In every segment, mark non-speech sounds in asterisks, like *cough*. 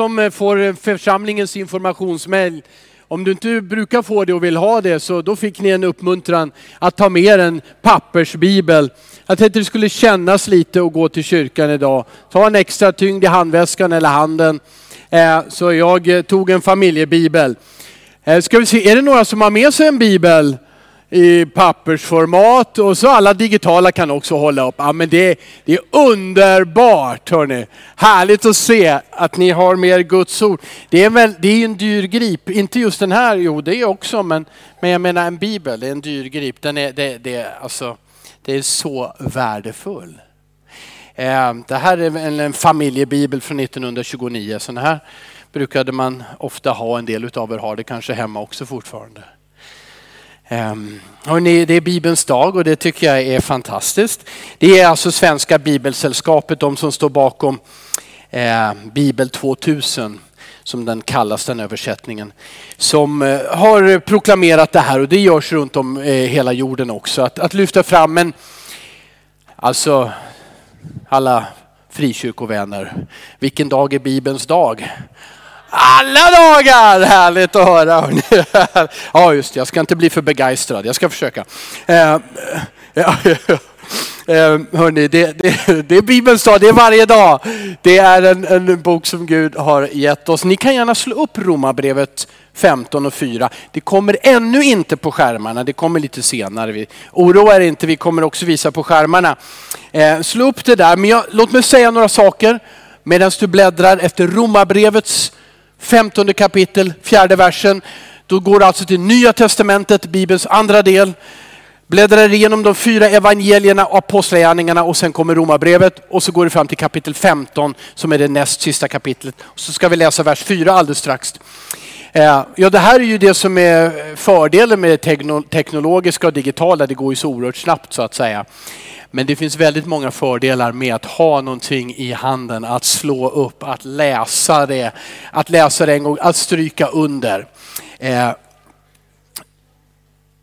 som eh, får eh, församlingens informationsmail. Om du inte brukar få det och vill ha det så då fick ni en uppmuntran att ta med en pappersbibel. Jag tänkte det skulle kännas lite att gå till kyrkan idag. Ta en extra tyngd i handväskan eller handen. Eh, så jag tog en familjebibel. Ska vi se, är det några som har med sig en bibel? I pappersformat och så alla digitala kan också hålla upp. Ja, men det, det är underbart hörni. Härligt att se att ni har mer Guds ord. Det är, väl, det är en dyr grip, inte just den här, jo det är också, men, men jag menar en bibel, det är en dyr grip. Den är, det, det, alltså, det är så värdefull. Eh, det här är en, en familjebibel från 1929. Sån här brukade man ofta ha, en del utav er har det kanske hemma också fortfarande. Ehm, Hörrni, det är Bibelns dag och det tycker jag är fantastiskt. Det är alltså Svenska Bibelsällskapet, de som står bakom eh, Bibel 2000 som den kallas den översättningen, som eh, har proklamerat det här och det görs runt om eh, hela jorden också. Att, att lyfta fram, en, alltså alla frikyrkovänner, vilken dag är Bibelns dag? Alla dagar! Härligt att höra. *laughs* Ja just jag ska inte bli för begeistrad. Jag ska försöka. Eh, eh, *laughs* eh, Hörrni, det, det, det är Bibelns dag, det är varje dag. Det är en, en bok som Gud har gett oss. Ni kan gärna slå upp Romarbrevet 15 och 4. Det kommer ännu inte på skärmarna, det kommer lite senare. Oroa er inte, vi kommer också visa på skärmarna. Eh, slå upp det där, men jag, låt mig säga några saker medan du bläddrar efter Romarbrevets 15 kapitel, fjärde versen. Då går du alltså till Nya Testamentet, Bibelns andra del. Bläddrar igenom de fyra evangelierna och apostlagärningarna och sen kommer romarbrevet och så går det fram till kapitel 15 som är det näst sista kapitlet. Och så ska vi läsa vers 4 alldeles strax. Eh, ja, det här är ju det som är fördelen med det teknologiska och digitala. Det går ju så oerhört snabbt så att säga. Men det finns väldigt många fördelar med att ha någonting i handen, att slå upp, att läsa det, att läsa det en gång, att stryka under. Eh,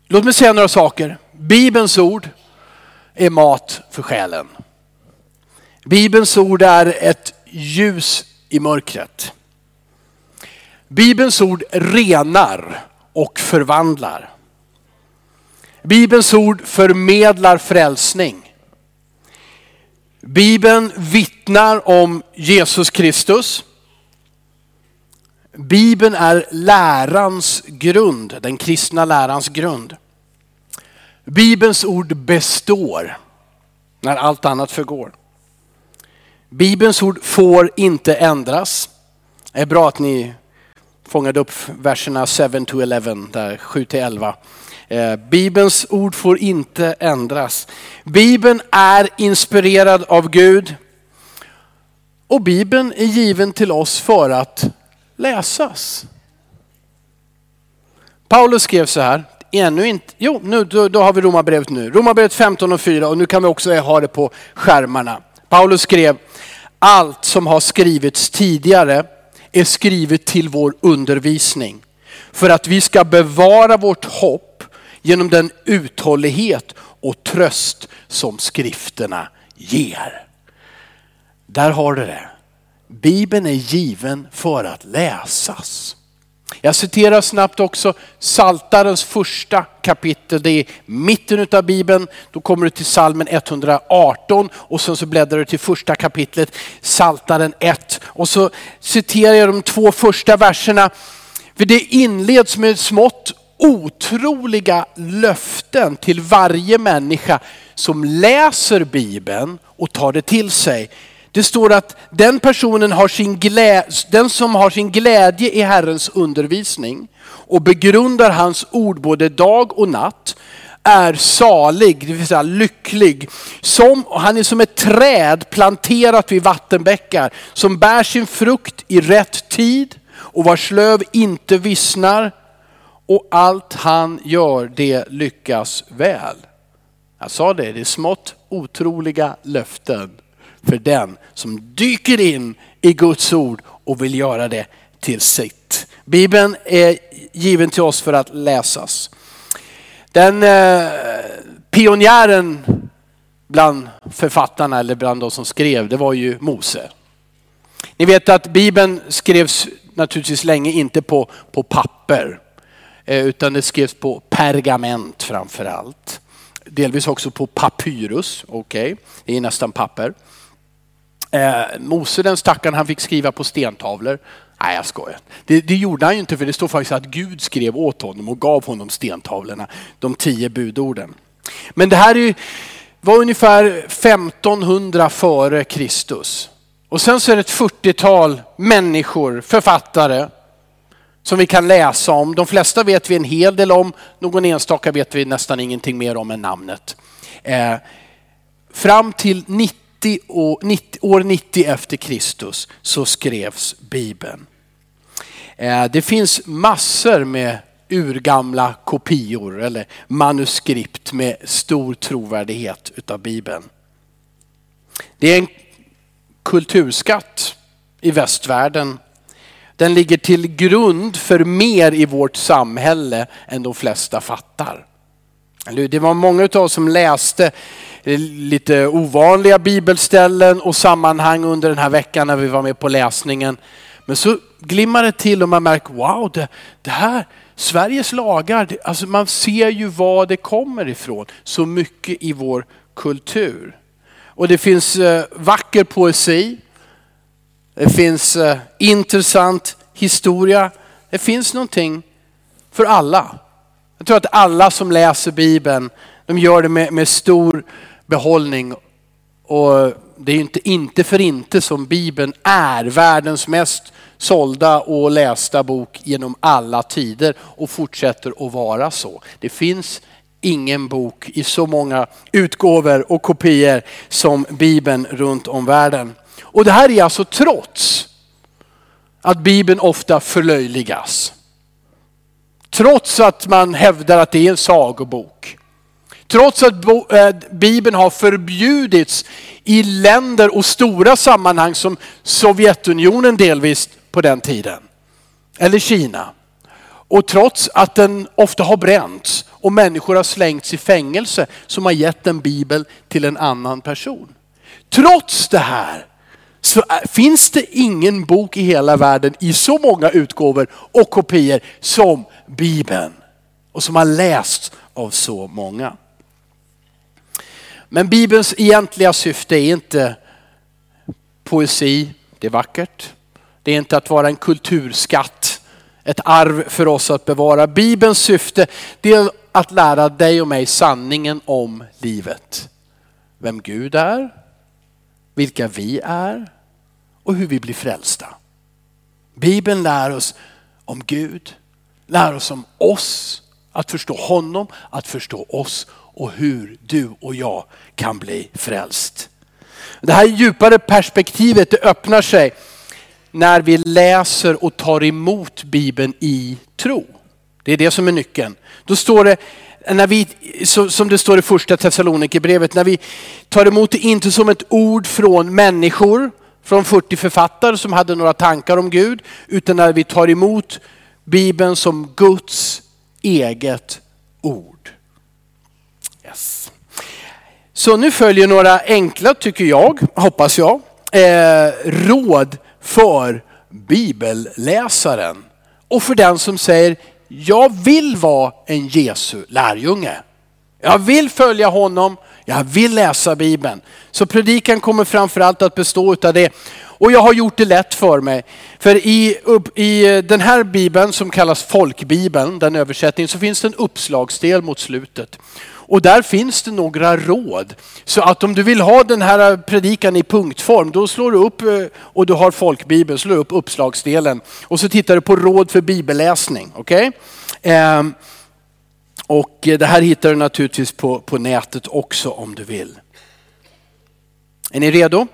låt mig säga några saker. Bibelns ord är mat för själen. Bibelns ord är ett ljus i mörkret. Bibelns ord renar och förvandlar. Bibelns ord förmedlar frälsning. Bibeln vittnar om Jesus Kristus. Bibeln är lärans grund, den kristna lärans grund. Bibelns ord består när allt annat förgår. Bibelns ord får inte ändras. Det är bra att ni fångade upp verserna 7 to 11, där 7 till 11. Eh, Bibelns ord får inte ändras. Bibeln är inspirerad av Gud. Och Bibeln är given till oss för att läsas. Paulus skrev så här, ännu inte, jo nu, då, då har vi Romarbrevet nu. Romarbrevet 15 och 4 och nu kan vi också ha det på skärmarna. Paulus skrev, allt som har skrivits tidigare är skrivet till vår undervisning. För att vi ska bevara vårt hopp genom den uthållighet och tröst som skrifterna ger. Där har du det. Bibeln är given för att läsas. Jag citerar snabbt också Saltarens första kapitel. Det är mitten av Bibeln. Då kommer du till salmen 118 och sen så bläddrar du till första kapitlet, Saltaren 1. Och så citerar jag de två första verserna. För det inleds med smått otroliga löften till varje människa som läser Bibeln och tar det till sig. Det står att den personen har sin glädje, den som har sin glädje i Herrens undervisning och begrundar hans ord både dag och natt är salig, det vill säga lycklig. Som, han är som ett träd planterat vid vattenbäckar som bär sin frukt i rätt tid och vars löv inte vissnar och allt han gör det lyckas väl. Jag sa det, det är smått otroliga löften för den som dyker in i Guds ord och vill göra det till sitt. Bibeln är given till oss för att läsas. Den eh, pionjären bland författarna eller bland de som skrev, det var ju Mose. Ni vet att Bibeln skrevs naturligtvis länge inte på, på papper. Eh, utan det skrevs på pergament framför allt. Delvis också på papyrus, okej, okay. det är nästan papper. Eh, Mose den stackaren han fick skriva på stentavlor. Nej jag skojar. Det, det, gjorde han ju inte för det står faktiskt att Gud skrev åt honom och gav honom stentavlorna. De tio budorden. Men det här är, var ungefär 1500 före Kristus. Och sen så är det ett 40-tal människor, författare, som vi kan läsa om. De flesta vet vi en hel del om, någon enstaka vet vi nästan ingenting mer om än namnet. Eh, fram till 90 år, 90, år 90 efter Kristus så skrevs Bibeln. Eh, det finns massor med urgamla kopior eller manuskript med stor trovärdighet utav Bibeln. Det är en kulturskatt i västvärlden. Den ligger till grund för mer i vårt samhälle än de flesta fattar. Det var många av oss som läste lite ovanliga bibelställen och sammanhang under den här veckan när vi var med på läsningen. Men så glimmar det till och man märker, wow, det, det här, Sveriges lagar, det, alltså man ser ju var det kommer ifrån. Så mycket i vår kultur. Och det finns eh, vacker poesi. Det finns eh, intressant historia. Det finns någonting för alla. Jag tror att alla som läser Bibeln, de gör det med, med stor behållning. Och det är inte, inte för inte som Bibeln är världens mest sålda och lästa bok genom alla tider och fortsätter att vara så. Det finns ingen bok i så många utgåvor och kopior som Bibeln runt om världen. Och det här är alltså trots att Bibeln ofta förlöjligas. Trots att man hävdar att det är en sagobok. Trots att eh, Bibeln har förbjudits i länder och stora sammanhang som Sovjetunionen delvis på den tiden. Eller Kina. Och trots att den ofta har bränts och människor har slängts i fängelse som har gett en bibel till en annan person. Trots det här så eh, finns det ingen bok i hela världen i så många utgåvor och kopior som Bibeln. Och som har lästs av så många. Men Bibelns egentliga syfte är inte poesi, det är vackert. Det är inte att vara en kulturskatt, ett arv för oss att bevara. Bibelns syfte är att lära dig och mig sanningen om livet. Vem Gud är, vilka vi är och hur vi blir frälsta. Bibeln lär oss om Gud, lär oss om oss, att förstå honom, att förstå oss och hur du och jag kan bli frälst. Det här djupare perspektivet det öppnar sig när vi läser och tar emot Bibeln i tro. Det är det som är nyckeln. Då står det, när vi, som det står i första Thessalonikerbrevet, när vi tar emot det inte som ett ord från människor, från 40 författare som hade några tankar om Gud, utan när vi tar emot Bibeln som Guds eget ord. Yes. Så nu följer några enkla, tycker jag, hoppas jag, eh, råd för bibelläsaren. Och för den som säger, jag vill vara en Jesu lärjunge. Jag vill följa honom, jag vill läsa Bibeln. Så predikan kommer framförallt att bestå av det. Och jag har gjort det lätt för mig. För i, upp, i den här bibeln som kallas folkbibeln, den översättningen, så finns det en uppslagsdel mot slutet. Och där finns det några råd. Så att om du vill ha den här predikan i punktform, då slår du upp, eh, och du har folkbibeln, slår upp uppslagsdelen. Och så tittar du på råd för bibelläsning. Okay? Ehm, och det här hittar du naturligtvis på, på nätet också om du vill. Är ni redo?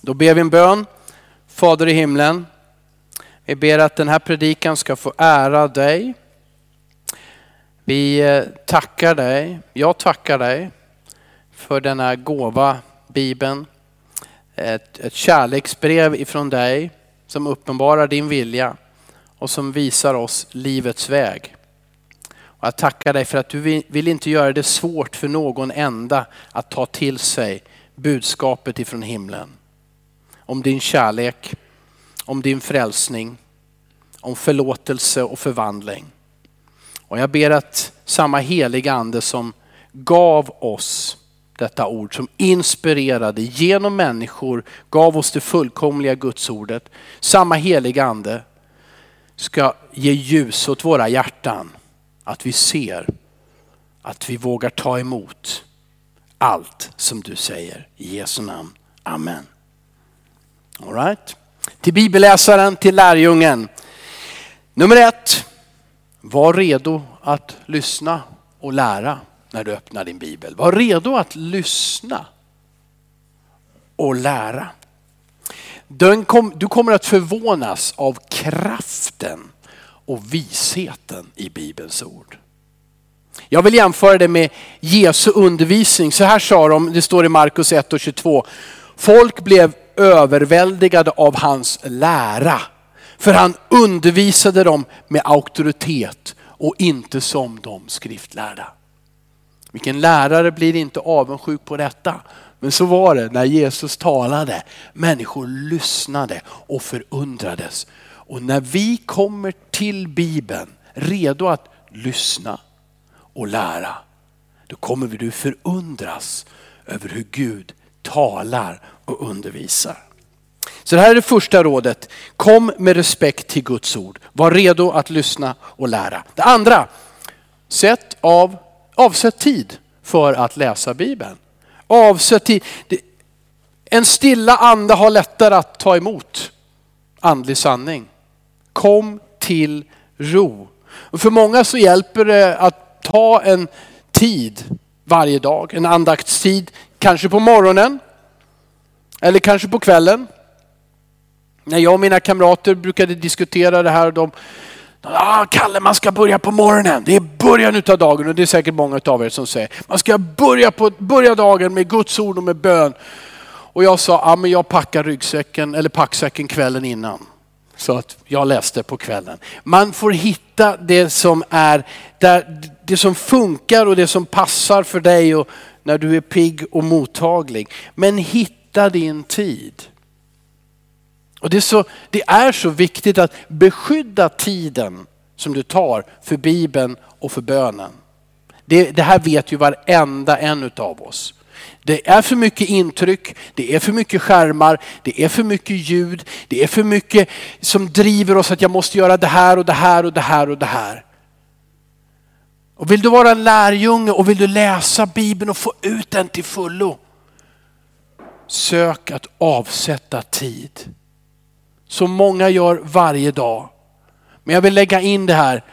Då ber vi en bön. Fader i himlen, vi ber att den här predikan ska få ära dig. Vi eh, tackar dig, jag tackar dig för denna gåva, Bibeln. Ett, ett kärleksbrev ifrån dig som uppenbarar din vilja och som visar oss livets väg. Och jag tackar dig för att du vill, vill inte göra det svårt för någon enda att ta till sig budskapet ifrån himlen. om din kärlek, om din frälsning, om förlåtelse och förvandling. Och jag ber att samma heliga ande som gav oss detta ord, som inspirerade genom människor, gav oss det fullkomliga gudsordet. Samma heliga ande ska ge ljus åt våra hjärtan. Att vi ser, att vi vågar ta emot allt som du säger. I Jesu namn. Amen. All right. Till bibelläsaren, till lärjungen. Nummer ett, var redo att lyssna och lära när du öppnar din bibel. Var redo att lyssna och lära. Du kommer att förvånas av kraften och visheten i Bibelns ord. Jag vill jämföra det med Jesu undervisning. Så här sa de, det står i Markus 1 och 22. Folk blev överväldigade av hans lära. För han undervisade dem med auktoritet och inte som de skriftlärda. Vilken lärare blir inte avundsjuk på detta? Men så var det när Jesus talade. Människor lyssnade och förundrades. Och när vi kommer till Bibeln redo att lyssna och lära, då kommer vi du förundras över hur Gud talar och undervisar. Så det här är det första rådet. Kom med respekt till Guds ord. Var redo att lyssna och lära. Det andra, sätt av, avsätt tid för att läsa Bibeln. Avsätt tid. En stilla ande har lättare att ta emot andlig sanning. Kom till ro. Och för många så hjälper det att ta en tid varje dag, en andaktstid, kanske på morgonen eller kanske på kvällen. När jag och mina kamrater brukade diskutera det här, de Ah, Kalle, man ska börja på morgonen. Det är början av dagen och det är säkert många av er som säger. Man ska börja, på, börja dagen med Guds ord och med bön. Och jag sa, ah, men jag packar ryggsäcken eller packsäcken kvällen innan. Så att jag läste på kvällen. Man får hitta det som är, där, det som funkar och det som passar för dig och när du är pigg och mottaglig. Men hitta din tid. Och det är, så, det är så viktigt att beskydda tiden som du tar för Bibeln och för bönen. Det, det här vet ju varenda en av oss. Det är för mycket intryck, det är för mycket skärmar, det är för mycket ljud, det är för mycket som driver oss att jag måste göra det här och det här och det här och det här. Och vill du vara en lärjunge och vill du läsa Bibeln och få ut den till fullo. Sök att avsätta tid. Som många gör varje dag. Men jag vill lägga in det här,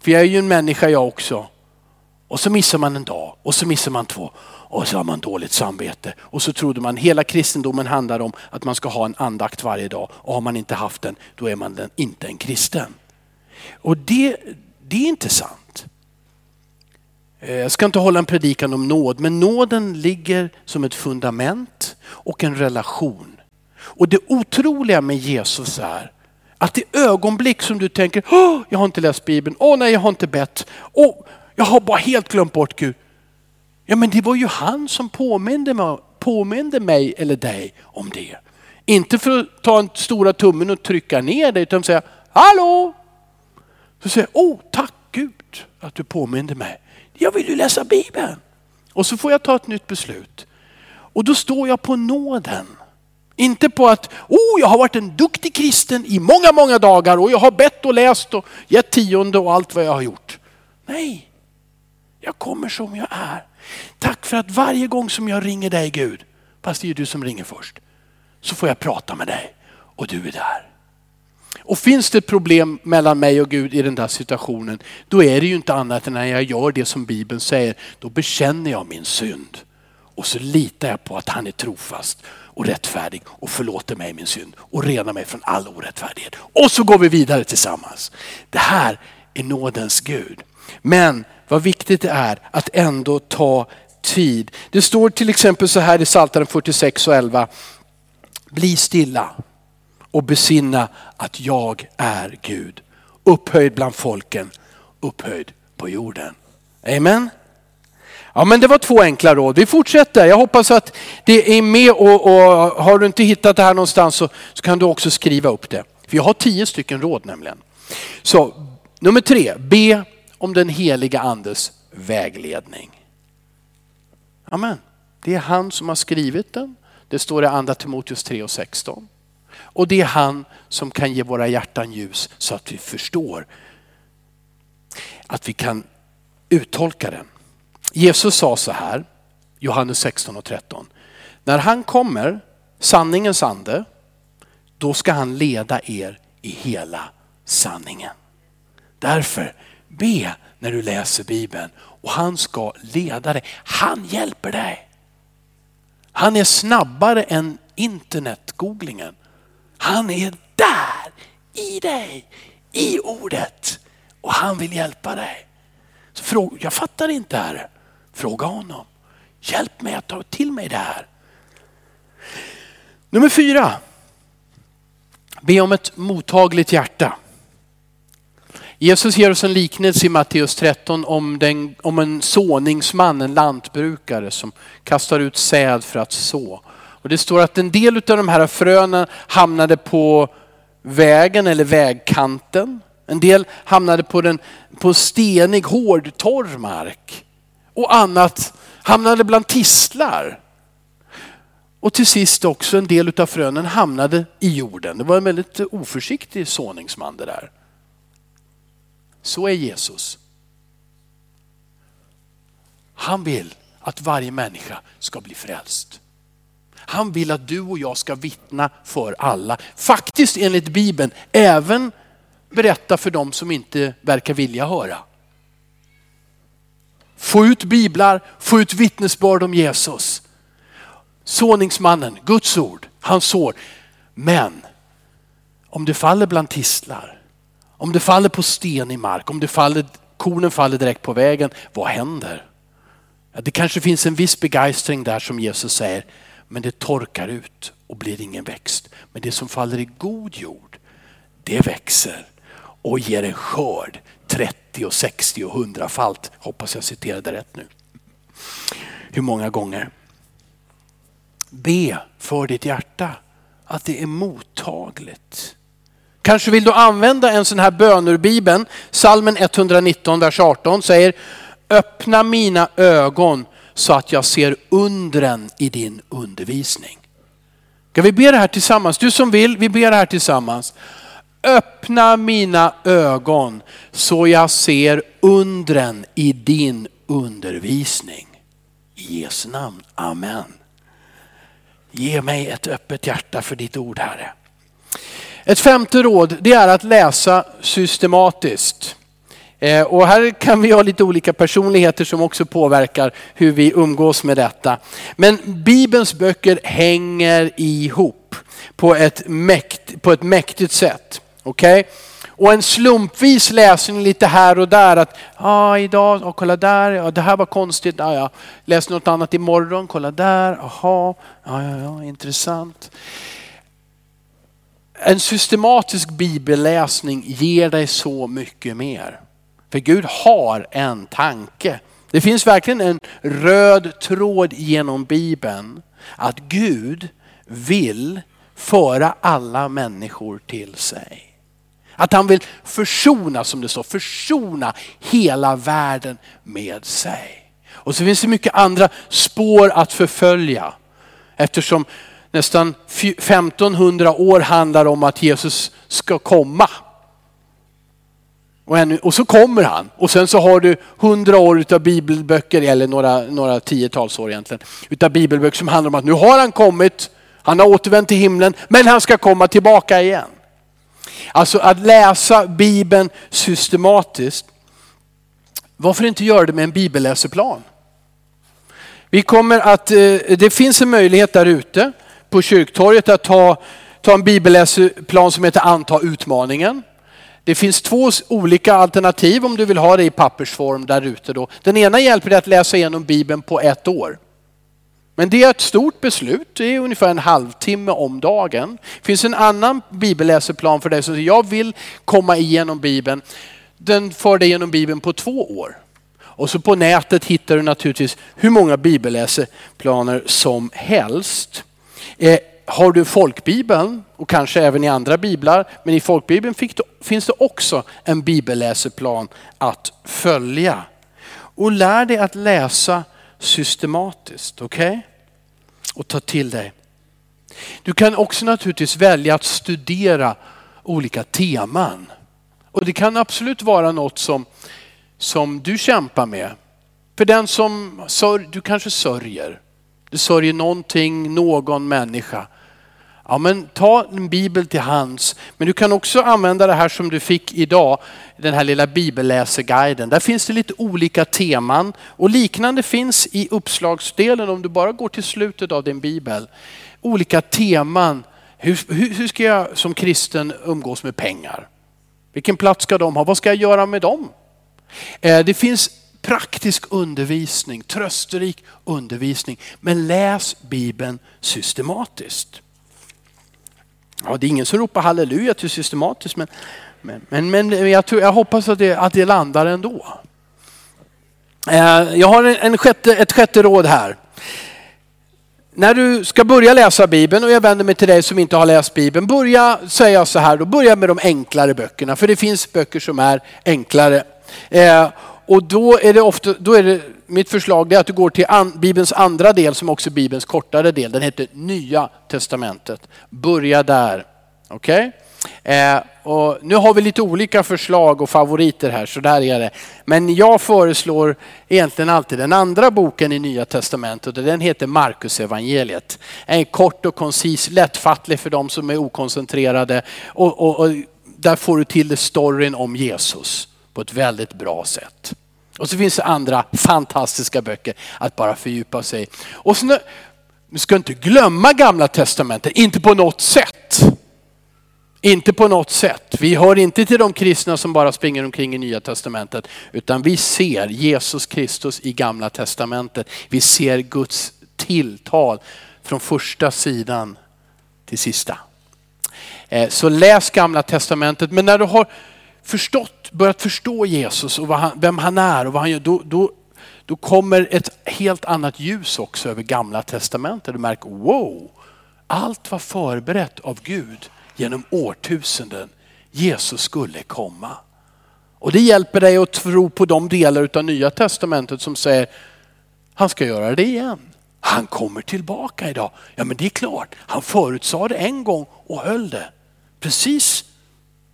för jag är ju en människa jag också. Och så missar man en dag och så missar man två och så har man dåligt samvete. Och så trodde man hela kristendomen handlar om att man ska ha en andakt varje dag och har man inte haft den då är man inte en kristen. Och det, det är inte sant. Eh, jag ska inte hålla en predikan om nåd men nåden ligger som ett fundament och en relation. Och det otroliga med Jesus är att det ögonblick som du tänker, oh, jag har inte läst Bibeln, åh oh, nej jag har inte bett, oh, jag har bara helt glömt bort Gud. Ja men det var ju han som påminde mig, påminde mig eller dig om det. Inte för att ta en stora tummen och trycka ner dig utan säga, hallå! Så säger jag, oh tack Gud att du påminde mig. Jag vill ju läsa Bibeln. Och så får jag ta ett nytt beslut. Och då står jag på nåden. Inte på att, oh jag har varit en duktig kristen i många, många dagar och jag har bett och läst och gett tionde och allt vad jag har gjort. Nej, jag kommer som jag är. Tack för att varje gång som jag ringer dig Gud, fast det är ju du som ringer först, så får jag prata med dig och du är där. Och finns det ett problem mellan mig och Gud i den där situationen, då är det ju inte annat än när jag gör det som Bibeln säger, då bekänner jag min synd. Och så litar jag på att han är trofast och rättfärdig och förlåter mig min synd och renar mig från all orättfärdighet. Och så går vi vidare tillsammans. Det här är nådens Gud. Men vad viktigt det är att ändå ta tid. Det står till exempel så här i Psaltaren 46 och 11. Bli stilla och besinna att jag är Gud. Upphöjd bland folken, upphöjd på jorden. Amen. Ja men det var två enkla råd. Vi fortsätter. Jag hoppas att det är med och, och har du inte hittat det här någonstans så, så kan du också skriva upp det. Vi har tio stycken råd nämligen. Så nummer tre, be om den heliga andes vägledning. Amen. Det är han som har skrivit den. Det står i andra Timoteus 3 och 16. Och det är han som kan ge våra hjärtan ljus så att vi förstår. Att vi kan uttolka den. Jesus sa så här, Johannes 16 och 13. När han kommer, sanningens ande, då ska han leda er i hela sanningen. Därför, be när du läser Bibeln och han ska leda dig. Han hjälper dig. Han är snabbare än internetgooglingen. Han är där i dig, i ordet och han vill hjälpa dig. Så fråga, jag fattar inte här. Fråga honom. Hjälp mig att ta till mig det här. Nummer fyra. Be om ett mottagligt hjärta. Jesus ger oss en liknelse i Matteus 13 om, den, om en såningsman, en lantbrukare som kastar ut säd för att så. Och det står att en del av de här fröna hamnade på vägen eller vägkanten. En del hamnade på, den, på stenig, hård, torr mark. Och annat hamnade bland tistlar. Och till sist också en del av frönen hamnade i jorden. Det var en väldigt oförsiktig såningsman det där. Så är Jesus. Han vill att varje människa ska bli frälst. Han vill att du och jag ska vittna för alla. Faktiskt enligt Bibeln även berätta för dem som inte verkar vilja höra. Få ut biblar, få ut vittnesbörd om Jesus. Såningsmannen, Guds ord, han sår. Men om det faller bland tistlar, om det faller på stenig mark, om det faller, kornen faller direkt på vägen, vad händer? Det kanske finns en viss begeistring där som Jesus säger, men det torkar ut och blir ingen växt. Men det som faller i god jord, det växer och ger en skörd 30 och 60 och 100 falt. Hoppas jag citerade rätt nu. Hur många gånger? Be för ditt hjärta att det är mottagligt. Kanske vill du använda en sån här bön ur Bibeln. Salmen 119, vers 18 säger Öppna mina ögon så att jag ser undren i din undervisning. Ska vi be det här tillsammans? Du som vill, vi ber det här tillsammans. Öppna mina ögon så jag ser undren i din undervisning. I Jesu namn, Amen. Ge mig ett öppet hjärta för ditt ord Herre. Ett femte råd det är att läsa systematiskt. Eh, och här kan vi ha lite olika personligheter som också påverkar hur vi umgås med detta. Men Bibelns böcker hänger ihop på ett, mäkt, på ett mäktigt sätt. Okej? Okay? Och en slumpvis läsning lite här och där. att ah, idag, oh, kolla där, ja, det här var konstigt. Ah, ja. Läs något annat imorgon, kolla där, aha, ja, ja, ja, intressant. En systematisk bibelläsning ger dig så mycket mer. För Gud har en tanke. Det finns verkligen en röd tråd genom Bibeln. Att Gud vill föra alla människor till sig. Att han vill försona, som det står, försona hela världen med sig. Och så finns det mycket andra spår att förfölja. Eftersom nästan 1500 år handlar om att Jesus ska komma. Och, ännu, och så kommer han och sen så har du hundra år utav bibelböcker, eller några, några tiotals år egentligen, utav bibelböcker som handlar om att nu har han kommit, han har återvänt till himlen, men han ska komma tillbaka igen. Alltså att läsa bibeln systematiskt. Varför inte göra det med en bibelläseplan? Vi kommer att, eh, det finns en möjlighet där ute på kyrktorget att ta, ta en bibelläseplan som heter Anta utmaningen. Det finns två olika alternativ om du vill ha det i pappersform där ute. Då. Den ena hjälper dig att läsa igenom Bibeln på ett år. Men det är ett stort beslut, det är ungefär en halvtimme om dagen. Det finns en annan bibelläseplan för dig som säger jag vill komma igenom Bibeln. Den för dig genom Bibeln på två år. Och så på nätet hittar du naturligtvis hur många bibelläseplaner som helst. Eh, har du folkbibeln och kanske även i andra biblar, men i folkbibeln finns det också en bibelläseplan att följa. Och lär dig att läsa systematiskt, okej? Okay? Och ta till dig. Du kan också naturligtvis välja att studera olika teman. Och det kan absolut vara något som, som du kämpar med. För den som sör, du kanske sörjer. Du sörjer någonting, någon människa. Ja men ta en bibel till hands. Men du kan också använda det här som du fick idag, den här lilla bibelläseguiden. Där finns det lite olika teman och liknande finns i uppslagsdelen om du bara går till slutet av din bibel. Olika teman. Hur, hur, hur ska jag som kristen umgås med pengar? Vilken plats ska de ha? Vad ska jag göra med dem? Eh, det finns praktisk undervisning, trösterik undervisning. Men läs Bibeln systematiskt. Ja, det är ingen som ropar halleluja till systematiskt men, men, men, men jag, tror, jag hoppas att det, att det landar ändå. Eh, jag har en sjätte, ett sjätte råd här. När du ska börja läsa Bibeln och jag vänder mig till dig som inte har läst Bibeln. Börja säga så här, då börja med de enklare böckerna för det finns böcker som är enklare. Eh, och då är det ofta, då är det, mitt förslag är att du går till an, Bibelns andra del som också är Bibelns kortare del. Den heter Nya Testamentet. Börja där. Okej? Okay? Eh, nu har vi lite olika förslag och favoriter här, så där är det. Men jag föreslår egentligen alltid den andra boken i Nya Testamentet och den heter Markus evangeliet. En kort och koncis, lättfattlig för de som är okoncentrerade och, och, och där får du till storyn om Jesus på ett väldigt bra sätt. Och så finns det andra fantastiska böcker att bara fördjupa sig i. Och så, nu ska inte glömma gamla testamentet, inte på något sätt. Inte på något sätt. Vi hör inte till de kristna som bara springer omkring i nya testamentet, utan vi ser Jesus Kristus i gamla testamentet. Vi ser Guds tilltal från första sidan till sista. Eh, så läs gamla testamentet, men när du har förstått, börjat förstå Jesus och han, vem han är och vad han gör, då, då, då kommer ett helt annat ljus också över gamla testamentet. Du märker, wow, allt var förberett av Gud genom årtusenden. Jesus skulle komma. Och det hjälper dig att tro på de delar av nya testamentet som säger, han ska göra det igen. Han kommer tillbaka idag. Ja men det är klart, han förutsade det en gång och höll det. Precis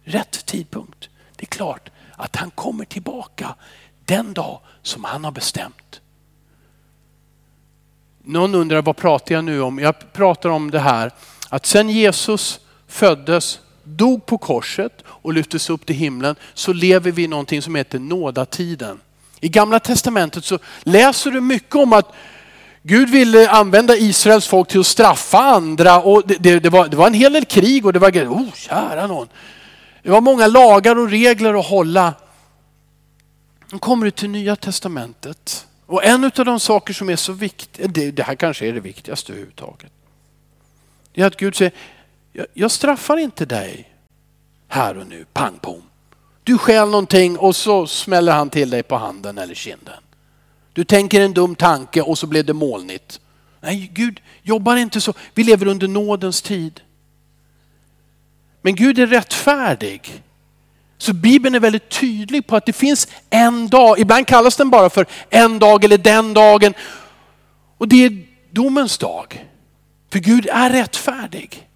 rätt tidpunkt. Det är klart att han kommer tillbaka den dag som han har bestämt. Någon undrar vad pratar jag nu om? Jag pratar om det här att sen Jesus föddes, dog på korset och lyftes upp till himlen så lever vi i någonting som heter nådatiden. I gamla testamentet så läser du mycket om att Gud ville använda Israels folk till att straffa andra och det, det, det, var, det var, en hel del krig och det var, oh kära någon. Det var många lagar och regler att hålla. Nu kommer du till nya testamentet. Och en av de saker som är så viktiga, det, det här kanske är det viktigaste överhuvudtaget. Det är att Gud säger, jag, jag straffar inte dig här och nu, pang pom. Du skäl någonting och så smäller han till dig på handen eller kinden. Du tänker en dum tanke och så blev det molnigt. Nej, Gud jobbar inte så. Vi lever under nådens tid. Men Gud är rättfärdig. Så Bibeln är väldigt tydlig på att det finns en dag, ibland kallas den bara för en dag eller den dagen. Och det är domens dag. För Gud är rättfärdig.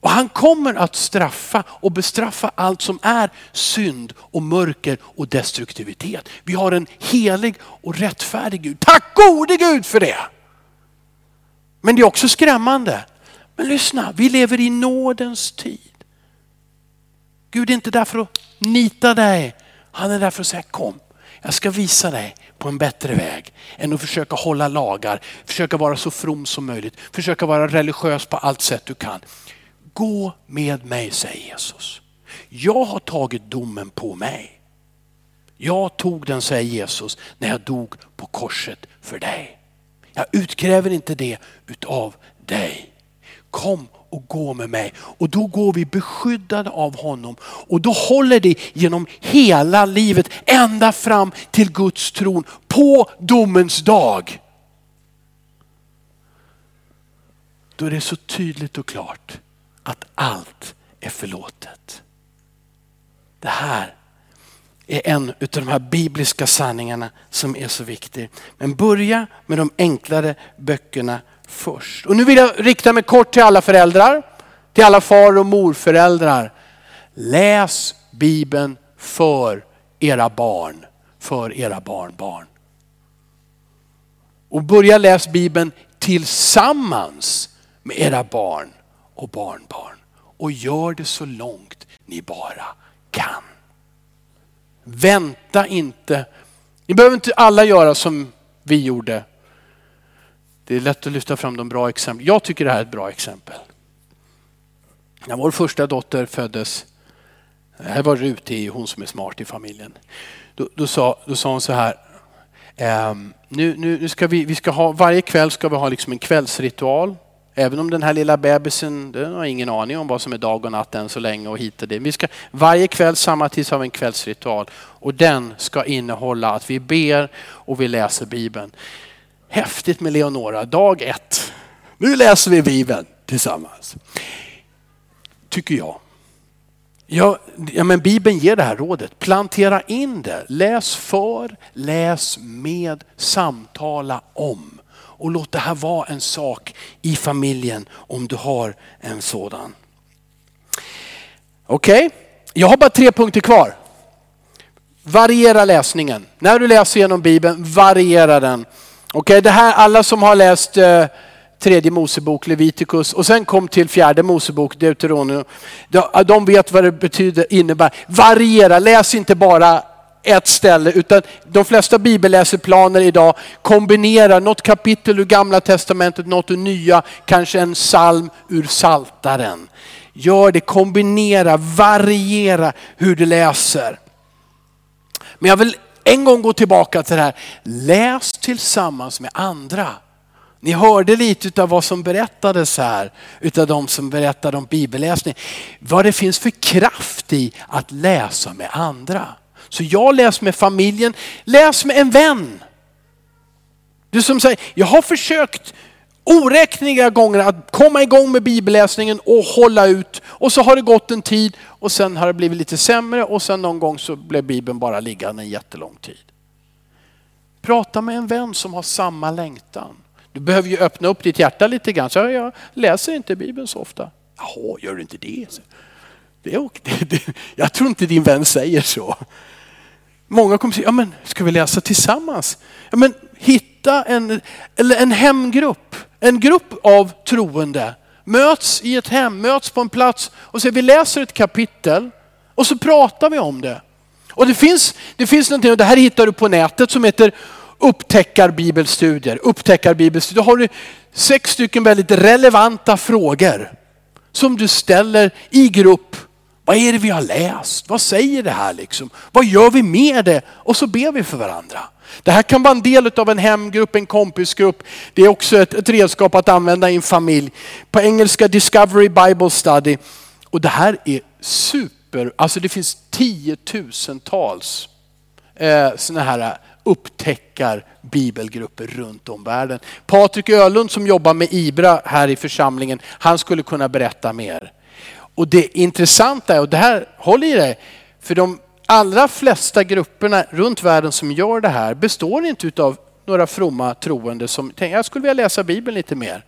Och han kommer att straffa och bestraffa allt som är synd och mörker och destruktivitet. Vi har en helig och rättfärdig Gud. Tack gode Gud för det. Men det är också skrämmande. Men lyssna, vi lever i nådens tid. Gud är inte där för att nita dig. Han är där för att säga kom, jag ska visa dig på en bättre väg än att försöka hålla lagar, försöka vara så from som möjligt, försöka vara religiös på allt sätt du kan. Gå med mig, säger Jesus. Jag har tagit domen på mig. Jag tog den, säger Jesus, när jag dog på korset för dig. Jag utkräver inte det utav dig. Kom och gå med mig. Och då går vi beskyddade av honom. Och då håller det genom hela livet ända fram till Guds tron på domens dag. Då är det så tydligt och klart att allt är förlåtet. Det här är en av de här bibliska sanningarna som är så viktig. Men börja med de enklare böckerna först. Och nu vill jag rikta mig kort till alla föräldrar, till alla far och morföräldrar. Läs Bibeln för era barn, för era barnbarn. Och börja läs Bibeln tillsammans med era barn och barnbarn. Och gör det så långt ni bara kan. Vänta inte. Ni behöver inte alla göra som vi gjorde. Det är lätt att lyfta fram de bra exemplen. Jag tycker det här är ett bra exempel. När vår första dotter föddes, här var Ruti, hon som är smart i familjen. Då, då, sa, då sa hon så här, ehm, nu, nu, nu ska vi, vi ska ha, varje kväll ska vi ha liksom en kvällsritual Även om den här lilla bebisen, den har ingen aning om vad som är dag och natt än så länge och hit och det. Vi ska varje kväll samma tid har vi en kvällsritual och den ska innehålla att vi ber och vi läser Bibeln. Häftigt med Leonora, dag ett. Nu läser vi Bibeln tillsammans. Tycker jag. Ja, ja, men Bibeln ger det här rådet. Plantera in det. Läs för, läs med, samtala om. Och låt det här vara en sak i familjen om du har en sådan. Okej, okay. jag har bara tre punkter kvar. Variera läsningen. När du läser genom Bibeln, variera den. Okay, det här, alla som har läst eh, tredje Mosebok, Leviticus och sen kom till fjärde Mosebok, Deuteronomium. De vet vad det betyder, innebär. Variera, läs inte bara ett ställe utan de flesta bibelläseplaner idag kombinerar något kapitel ur gamla testamentet, något ur nya, kanske en psalm ur saltaren. Gör det, kombinera, variera hur du läser. Men jag vill en gång gå tillbaka till det här. Läs tillsammans med andra. Ni hörde lite av vad som berättades här utav de som berättade om bibelläsning. Vad det finns för kraft i att läsa med andra. Så jag läser med familjen, läs med en vän. Du som säger, jag har försökt oräkneliga gånger att komma igång med bibelläsningen och hålla ut. Och så har det gått en tid och sen har det blivit lite sämre och sen någon gång så blev bibeln bara liggande en jättelång tid. Prata med en vän som har samma längtan. Du behöver ju öppna upp ditt hjärta lite grann. Så jag läser inte bibeln så ofta. Jaha, gör du inte det? det, är, *laughs* det, det jag tror inte din vän säger så. Många kommer säga, ja men ska vi läsa tillsammans? Ja men hitta en, eller en hemgrupp, en grupp av troende. Möts i ett hem, möts på en plats och säger vi läser ett kapitel och så pratar vi om det. Och det finns, det finns någonting, och det här hittar du på nätet som heter upptäckar bibelstudier. Upptäckar bibelstudier. Då har du sex stycken väldigt relevanta frågor som du ställer i grupp vad är det vi har läst? Vad säger det här liksom? Vad gör vi med det? Och så ber vi för varandra. Det här kan vara en del av en hemgrupp, en kompisgrupp. Det är också ett, ett redskap att använda i en familj. På engelska Discovery Bible Study. Och det här är super, alltså det finns tiotusentals eh, sådana här eh, upptäckar bibelgrupper runt om världen. Patrik Ölund som jobbar med IBRA här i församlingen, han skulle kunna berätta mer. Och det intressanta är, och det här, håll i dig, för de allra flesta grupperna runt världen som gör det här består inte av några fromma troende som tänker jag skulle vilja läsa Bibeln lite mer.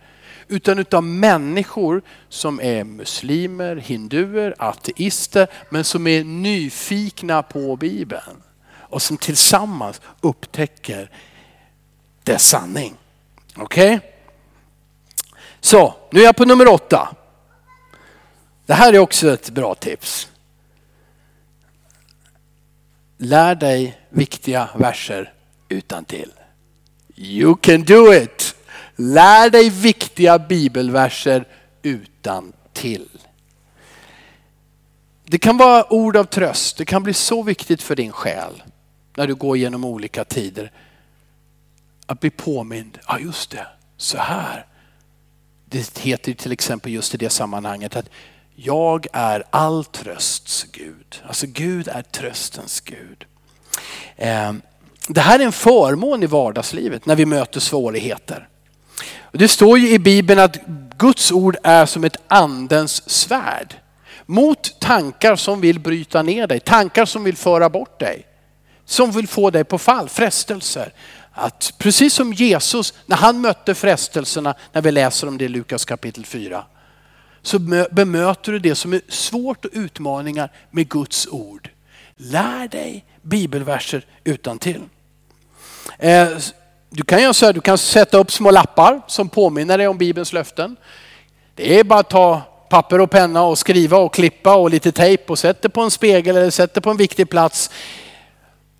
Utan utav människor som är muslimer, hinduer, ateister men som är nyfikna på Bibeln. Och som tillsammans upptäcker dess sanning. Okej? Okay? Så, nu är jag på nummer åtta. Det här är också ett bra tips. Lär dig viktiga verser utan till. You can do it! Lär dig viktiga bibelverser utan till. Det kan vara ord av tröst. Det kan bli så viktigt för din själ när du går genom olika tider. Att bli påmind. Ja just det, så här Det heter till exempel just i det sammanhanget att jag är all trösts Gud. Alltså Gud är tröstens Gud. Ehm, det här är en förmån i vardagslivet när vi möter svårigheter. Det står ju i Bibeln att Guds ord är som ett andens svärd. Mot tankar som vill bryta ner dig, tankar som vill föra bort dig. Som vill få dig på fall, frestelser. Att precis som Jesus, när han mötte frestelserna, när vi läser om det i Lukas kapitel 4, så bemöter du det som är svårt och utmaningar med Guds ord. Lär dig bibelverser utan till. Eh, du kan göra så här, du kan sätta upp små lappar som påminner dig om Bibelns löften. Det är bara att ta papper och penna och skriva och klippa och lite tejp och sätta på en spegel eller sätta på en viktig plats.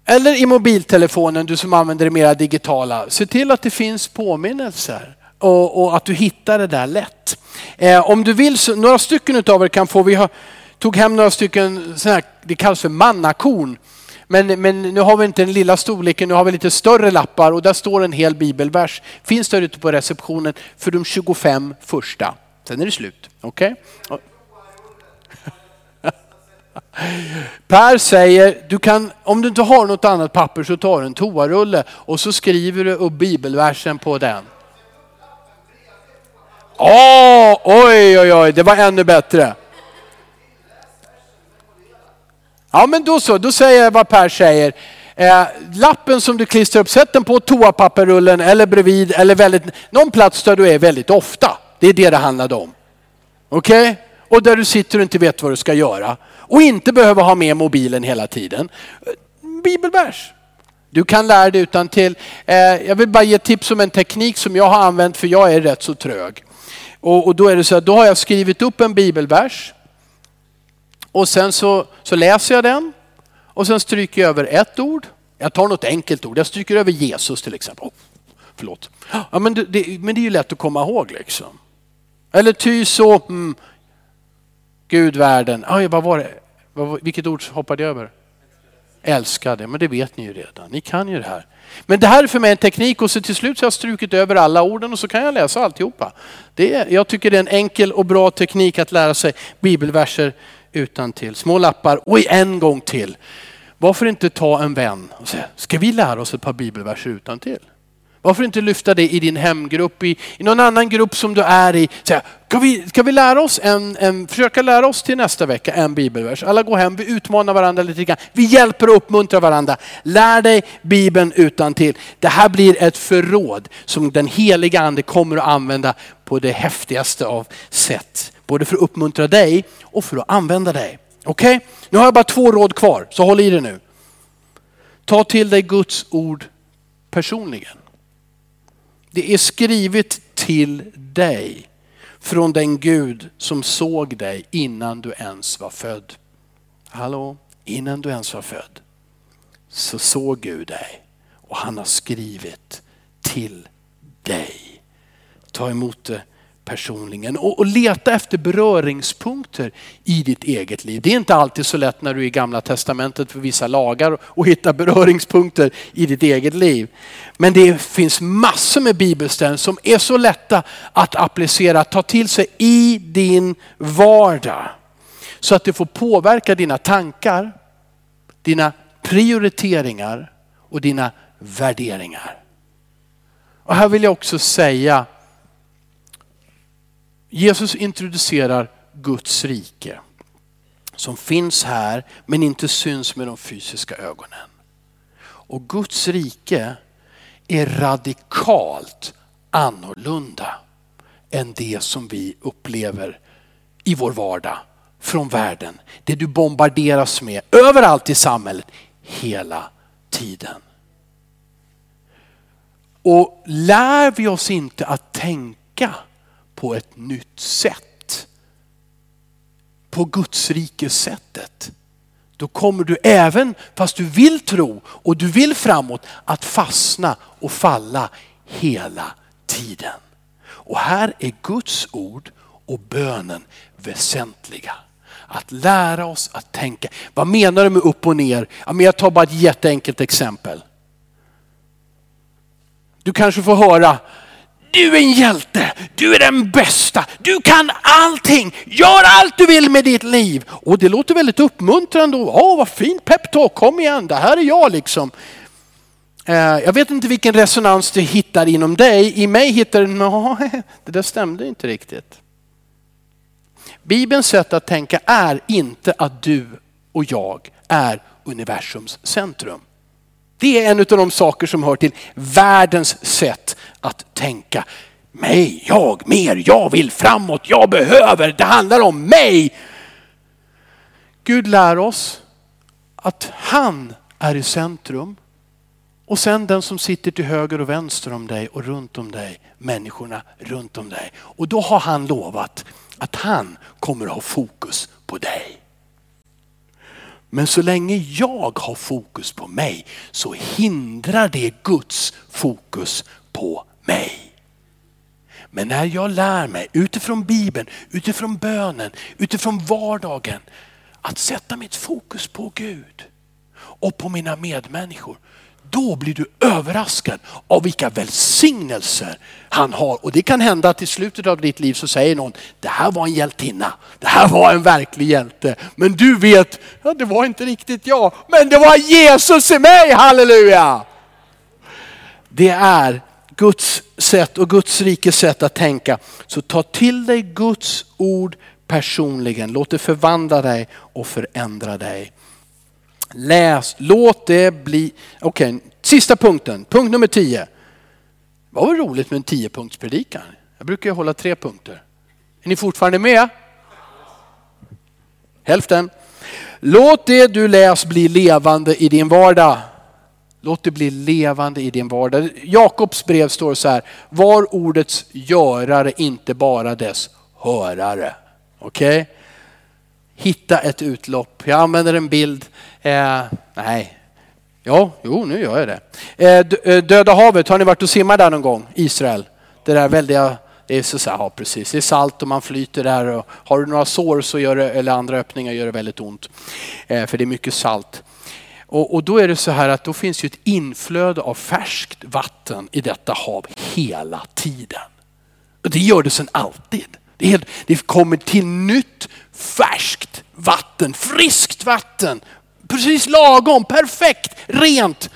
Eller i mobiltelefonen, du som använder det mera digitala. Se till att det finns påminnelser och, och att du hittar det där lätt. Eh, om du vill, så, några stycken av er kan få, vi har, tog hem några stycken, här, det kallas för mannakorn. Men, men nu har vi inte den lilla storleken, nu har vi lite större lappar och där står en hel bibelvers. Finns där ute på receptionen för de 25 första. Sen är det slut. Okej? Okay? *laughs* Per säger, du kan, om du inte har något annat papper så tar du en toarulle och så skriver du upp bibelversen på den. Åh, oj, oj, oj, det var ännu bättre. Ja men då så, då säger jag vad Per säger. Eh, lappen som du klistrar upp, sätt den på toapapperrullen eller bredvid eller väldigt, någon plats där du är väldigt ofta. Det är det det handlade om. Okej? Okay? Och där du sitter och inte vet vad du ska göra. Och inte behöver ha med mobilen hela tiden. Bibelvers. Du kan lära dig utan till. Eh, jag vill bara ge tips om en teknik som jag har använt för jag är rätt så trög. Och, och då är det så att då har jag skrivit upp en bibelvers. Och sen så, så läser jag den. Och sen stryker jag över ett ord. Jag tar något enkelt ord. Jag stryker över Jesus till exempel. Oh, förlåt. Ja, men, det, det, men det är ju lätt att komma ihåg liksom. Eller ty så, mm, Gud världen. Aj, vad var det? Vilket ord hoppade jag över? Älskade, men det vet ni ju redan. Ni kan ju det här. Men det här är för mig en teknik och så till slut så har jag strukit över alla orden och så kan jag läsa alltihopa. Det är, jag tycker det är en enkel och bra teknik att lära sig bibelverser utan till. Små lappar och en gång till. Varför inte ta en vän och säga, ska vi lära oss ett par bibelverser utan till? Varför inte lyfta det i din hemgrupp, i, i någon annan grupp som du är i. Säga, ska, vi, ska vi lära oss en, en, försöka lära oss till nästa vecka en bibelvers? Alla går hem, vi utmanar varandra lite grann. Vi hjälper och uppmuntrar varandra. Lär dig Bibeln utan till. Det här blir ett förråd som den heliga ande kommer att använda på det häftigaste av sätt. Både för att uppmuntra dig och för att använda dig. Okej? Okay? Nu har jag bara två råd kvar, så håll i det nu. Ta till dig Guds ord personligen. Det är skrivet till dig från den Gud som såg dig innan du ens var född. Hallå? Innan du ens var född så såg Gud dig och han har skrivit till dig. Ta emot det personligen och, och, leta efter beröringspunkter i ditt eget liv. Det är inte alltid så lätt när du är i gamla testamentet för vissa lagar och hitta beröringspunkter i ditt eget liv. Men det finns massor med bibelställen som är så lätta att applicera, ta till sig i din vardag. Så att det får påverka dina tankar, dina prioriteringar och dina värderingar. Och här vill jag också säga Jesus introducerar Guds rike som finns här men inte syns med de fysiska ögonen. Och Guds rike är radikalt annorlunda än det som vi upplever i vår vardag från världen. Det du bombarderas med överallt i samhället hela tiden. Och lär vi oss inte att tänka på ett nytt sätt. På Guds rikes sättet. Då kommer du även, fast du vill tro och du vill framåt, att fastna och falla hela tiden. Och här är Guds ord och bönen väsentliga. Att lära oss att tänka. Vad menar du med upp och ner? jag tar bara ett jätteenkelt exempel. Du kanske får höra, du är en hjälte, du är den bästa, du kan allting, gör allt du vill med ditt liv. Och det låter väldigt uppmuntrande. och Åh, vad fint peptalk, kom igen, det här är jag liksom. Eh, jag vet inte vilken resonans du hittar inom dig. I mig hittar du, nej, *laughs* det där stämde inte riktigt. Bibelns sätt att tänka är inte att du och jag är universums centrum. Det är en av de saker som hör till världens sätt att tänka. Mig, jag, mer, jag vill framåt, jag behöver, det handlar om mig. Gud lär oss att han är i centrum. Och sen den som sitter till höger och vänster om dig och runt om dig, människorna runt om dig. Och då har han lovat att han kommer att ha fokus på dig. Men så länge jag har fokus på mig så hindrar det Guds fokus på mig. Men när jag lär mig utifrån Bibeln, utifrån bönen, utifrån vardagen att sätta mitt fokus på Gud och på mina medmänniskor då blir du överraskad av vilka välsignelser han har. Och det kan hända att i slutet av ditt liv så säger någon, det här var en hjältinna, det här var en verklig hjälte. Men du vet, ja, det var inte riktigt jag, men det var Jesus i mig, halleluja! Det är Guds sätt och Guds rikes sätt att tänka. Så ta till dig Guds ord personligen, låt det förvandla dig och förändra dig. Läs, låt det bli, okej, okay, sista punkten, punkt nummer tio. Vad var roligt med en tiopunktspredikan? Jag brukar ju hålla tre punkter. Är ni fortfarande med? Hälften. Låt det du läst bli levande i din vardag. Låt det bli levande i din vardag. Jakobs brev står så här, var ordets görare, inte bara dess hörare. Okej? Okay? Hitta ett utlopp. Jag använder en bild Eh, nej, ja, jo nu gör jag det. Eh, eh, Döda havet, har ni varit och simmat där någon gång? Israel? Det där väldiga, det är så, så här, ja precis, det är salt och man flyter där och har du några sår så gör det, eller andra öppningar gör det väldigt ont. Eh, för det är mycket salt. Och, och, då är det så här att då finns ju ett inflöde av färskt vatten i detta hav hela tiden. Och det gör det sedan alltid. Det, helt, det kommer till nytt färskt vatten, friskt vatten precis lagom, perfekt, rent.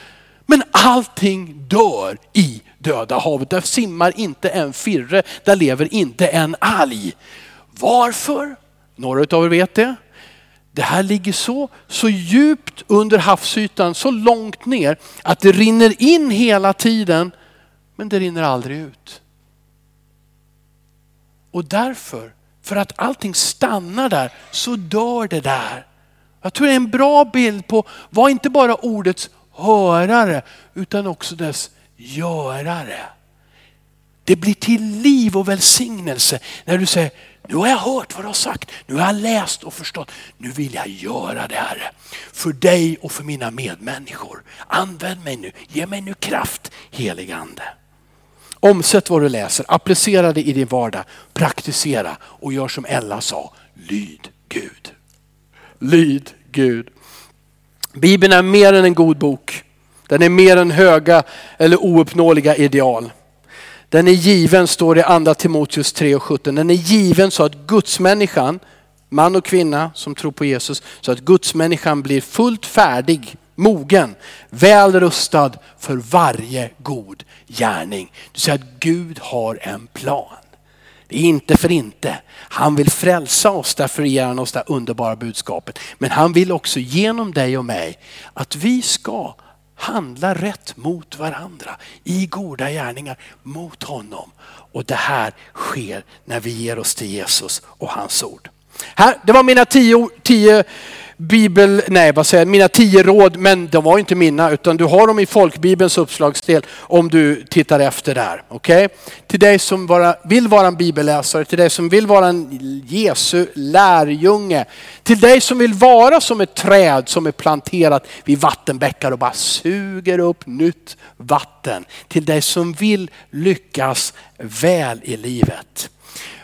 Men allting dör i döda havet. Där simmar inte en firre, där lever inte en alg. Varför? Några av er vet det. Det här ligger så, så djupt under havsytan, så långt ner att det rinner in hela tiden men det rinner aldrig ut. Och därför, för att allting stannar där, så dör det där. Jag tror det är en bra bild på, var inte bara ordets hörare utan också dess görare. Det blir till liv och välsignelse när du säger, nu har jag hört vad du har sagt, nu har jag läst och förstått, nu vill jag göra det här. För dig och för mina medmänniskor. Använd mig nu, ge mig nu kraft heligande. Omsätt vad du läser, applicera det i din vardag, praktisera och gör som Ella sa, lyd Gud. Lyd Gud. Bibeln är mer än en god bok. Den är mer än höga eller ouppnåeliga ideal. Den är given, står det i andra Timoteus 3 och 17. Den är given så att gudsmänniskan, man och kvinna som tror på Jesus, så att gudsmänniskan blir fullt färdig, mogen, väl rustad för varje god gärning. Du säger att Gud har en plan. Det är inte för inte. Han vill frälsa oss, därför ger han oss det underbara budskapet. Men han vill också genom dig och mig att vi ska handla rätt mot varandra i goda gärningar mot honom. Och det här sker när vi ger oss till Jesus och hans ord. Här, det var mina tio, tio bibel, nej vad säger jag, mina tio råd, men de var inte mina utan du har dem i folkbibelns uppslagsdel om du tittar efter där. Okej? Okay? Till dig som bara, vill vara en bibelläsare, till dig som vill vara en Jesu lärjunge, till dig som vill vara som ett träd som är planterat vid vattenbäckar och bara suger upp nytt vatten. Till dig som vill lyckas väl i livet.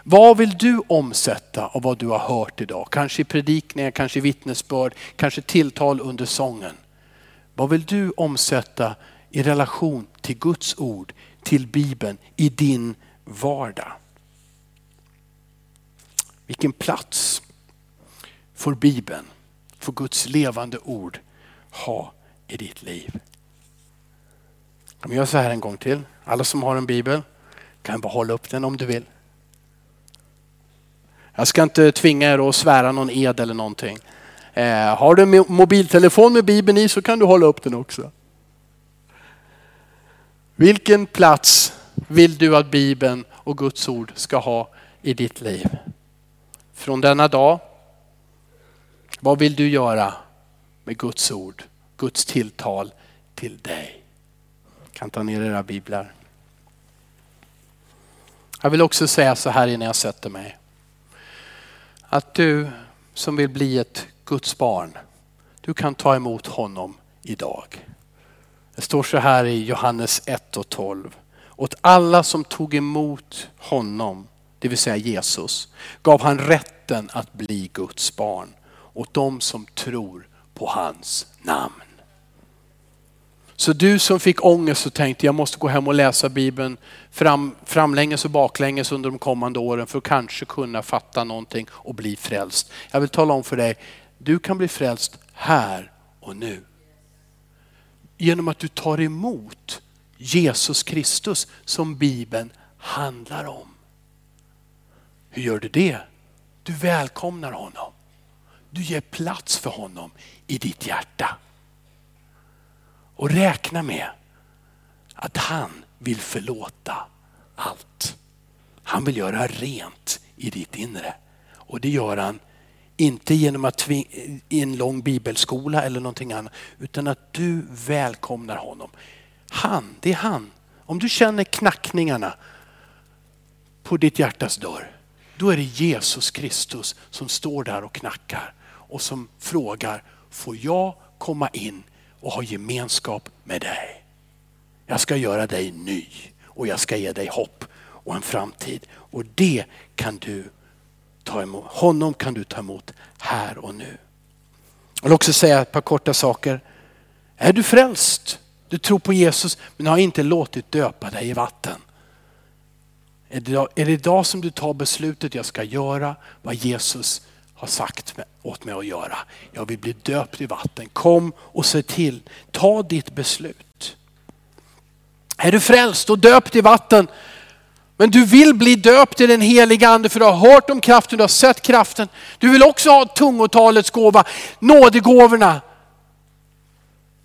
Vad vill du omsätta av vad du har hört idag? Kanske i predikningar, kanske i vittnesbörd, kanske tilltal under sången. Vad vill du omsätta i relation till Guds ord, till Bibeln i din vardag. Vilken plats får Bibeln, får Guds levande ord ha i ditt liv? Om jag gör så här en gång till. Alla som har en bibel kan bara hålla upp den om du vill. Jag ska inte tvinga er att svära någon ed eller någonting. Eh, har du en mobiltelefon med bibeln i så kan du hålla upp den också. Vilken plats vill du att bibeln och Guds ord ska ha i ditt liv? Från denna dag, vad vill du göra med Guds ord, Guds tilltal till dig? kan ta ner era biblar. Jag vill också säga så här innan jag sätter mig. Att du som vill bli ett Guds barn, du kan ta emot honom idag. Det står så här i Johannes 1 och 12. Åt alla som tog emot honom, det vill säga Jesus, gav han rätten att bli Guds barn. Åt dem som tror på hans namn. Så du som fick ångest och tänkte jag måste gå hem och läsa Bibeln fram, framlänges och baklänges under de kommande åren för att kanske kunna fatta någonting och bli frälst. Jag vill tala om för dig, du kan bli frälst här och nu. Genom att du tar emot Jesus Kristus som Bibeln handlar om. Hur gör du det? Du välkomnar honom. Du ger plats för honom i ditt hjärta. Och räkna med att han vill förlåta allt. Han vill göra rent i ditt inre. Och det gör han inte genom att i en lång bibelskola eller någonting annat, utan att du välkomnar honom. Han, det är han. Om du känner knackningarna på ditt hjärtas dörr, då är det Jesus Kristus som står där och knackar och som frågar, får jag komma in och ha gemenskap med dig. Jag ska göra dig ny och jag ska ge dig hopp och en framtid. Och det kan du ta emot. Honom kan du ta emot här och nu. Jag vill också säga ett par korta saker. Är du frälst? Du tror på Jesus men har inte låtit döpa dig i vatten. Är det, idag som du tar beslutet jag ska göra vad Jesus har sagt åt mig att göra. Jag vill bli döpt i vatten. Kom och se till, ta ditt beslut. Är du frälst och döpt i vatten, men du vill bli döpt i den heliga ande för du har hört om kraften, du har sett kraften. Du vill också ha tungotalets gåva, nådegåvorna.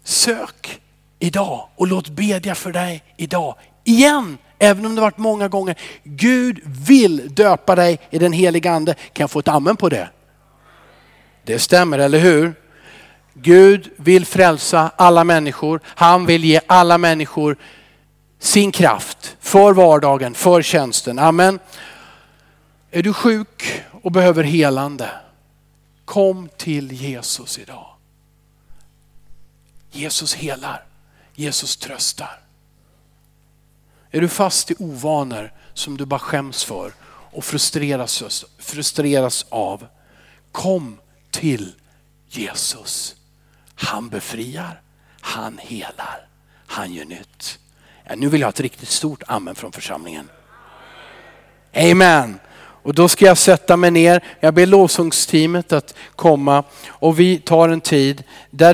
Sök idag och låt bedja för dig idag. Igen, även om det varit många gånger. Gud vill döpa dig i den heliga ande. Kan jag få ett amen på det? Det stämmer, eller hur? Gud vill frälsa alla människor. Han vill ge alla människor sin kraft för vardagen, för tjänsten. Amen. Är du sjuk och behöver helande? Kom till Jesus idag. Jesus helar. Jesus tröstar. Är du fast i ovanor som du bara skäms för och frustreras, frustreras av? Kom till Jesus. Han befriar, han helar, han gör nytt. Ja, nu vill jag ha ett riktigt stort amen från församlingen. Amen. Och då ska jag sätta mig ner. Jag ber lovsångsteamet att komma och vi tar en tid där